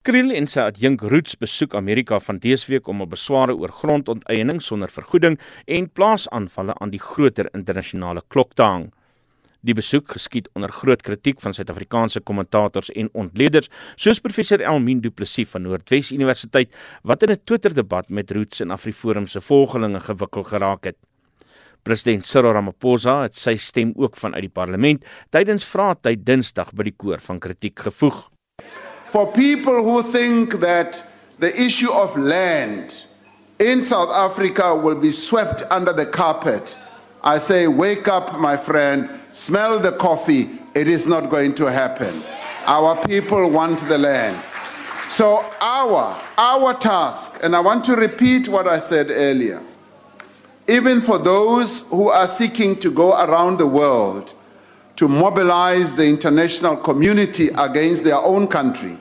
Kriel en sy adjunk Roots besoek Amerika van dese week om 'n besware oor grondonteiening sonder vergoeding en plaasaanvalle aan die groter internasionale klok te hang. Die besoek geskied onder groot kritiek van Suid-Afrikaanse kommentators en ontleeders, soos professor Elmien Du Plessis van Noordwes Universiteit wat in 'n Twitter-debat met Roots en AfriForum se volgelinge gewikkel geraak het. President Cyril Ramaphosa het sy stem ook vanuit die parlement tydens vraatyd Dinsdag by die koor van kritiek gevoeg. For people who think that the issue of land in South Africa will be swept under the carpet, I say, wake up, my friend, smell the coffee. It is not going to happen. Our people want the land. So, our, our task, and I want to repeat what I said earlier, even for those who are seeking to go around the world to mobilize the international community against their own country.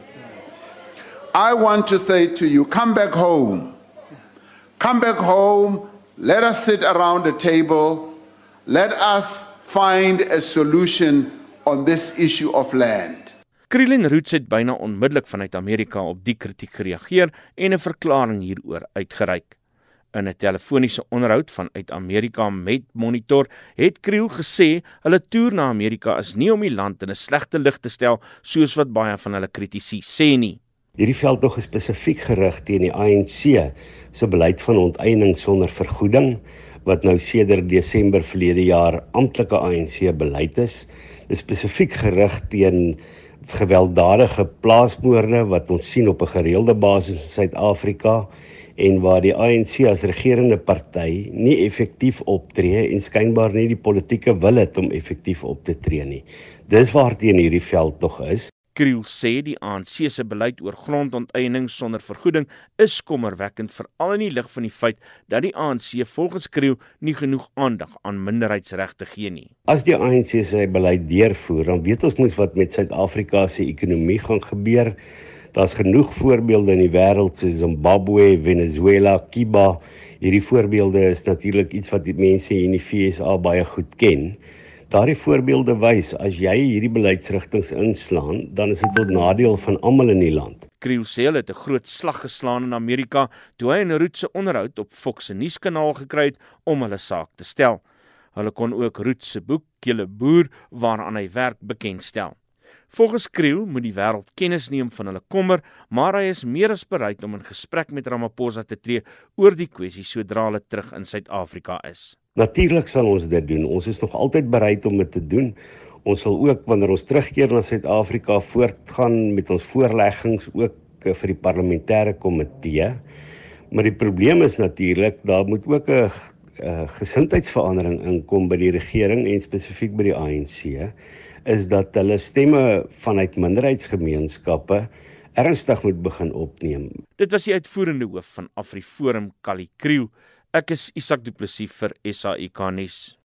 I want to say to you come back home. Come back home. Let us sit around the table. Let us find a solution on this issue of land. Krillin Roots het byna onmiddellik vanuit Amerika op die kritiek gereageer en 'n verklaring hieroor uitgereik. In 'n telefoniese onderhoud vanuit Amerika met Monitor het Kriel gesê hulle toer na Amerika is nie om die land in 'n slegte lig te stel soos wat baie van hulle kritici sê nie. Hierdie veldtog is spesifiek gerig teen die ANC se beleid van onteiening sonder vergoeding wat nou sedert Desember verlede jaar amptelike ANC beleid is. Dit is spesifiek gerig teen gewelddadige plaasmoorde wat ons sien op 'n gereelde basis in Suid-Afrika en waar die ANC as regerende party nie effektief optree en skynbaar nie die politieke wil het om effektief op te tree nie. Dis waarteen hierdie veld tog is. Kriel sê die ANC se beleid oor grondonteiening sonder vergoeding is kommerwekkend veral in die lig van die feit dat die ANC volgens Kriel nie genoeg aandag aan minderheidsregte gee nie. As die ANC sy beleid deurvoer, dan weet ons mos wat met Suid-Afrika se ekonomie gaan gebeur. Daar's genoeg voorbeelde in die wêreld soos Zimbabwe, Venezuela, Cuba. Hierdie voorbeelde is natuurlik iets wat die mense in die FSA baie goed ken. Daardie voorbeelde wys as jy hierdie beleidsrigtinge inslaan, dan is dit tot nadeel van almal in die land. Hulle het 'n groot slag geslaan in Amerika toe hy 'n roetse onderhoud op Fox se nuuskanaal gekry het om hulle saak te stel. Hulle kon ook Roet se boek Kille Boer waaraan hy werk bekendstel. Volgens Kriel moet die wêreld kennis neem van hulle kommer, maar hy is meer as bereid om in gesprek met Ramaphosa te tree oor die kwessie sodra hulle terug in Suid-Afrika is. Natuurlik sal ons dit doen. Ons is nog altyd bereid om dit te doen. Ons sal ook wanneer ons terugkeer na Suid-Afrika voortgaan met ons voorleggings ook eh, vir die parlementêre komitee. Maar die probleem is natuurlik daar moet ook 'n uh, gesindheidsverandering inkom by die regering en spesifiek by die ANC is dat hulle stemme vanuit minderheidsgemeenskappe ernstig moet begin opneem. Dit was die uitvoerende hoof van AfriForum Kali Kriel. Ek is Isak Du Plessis vir SAIK nuus.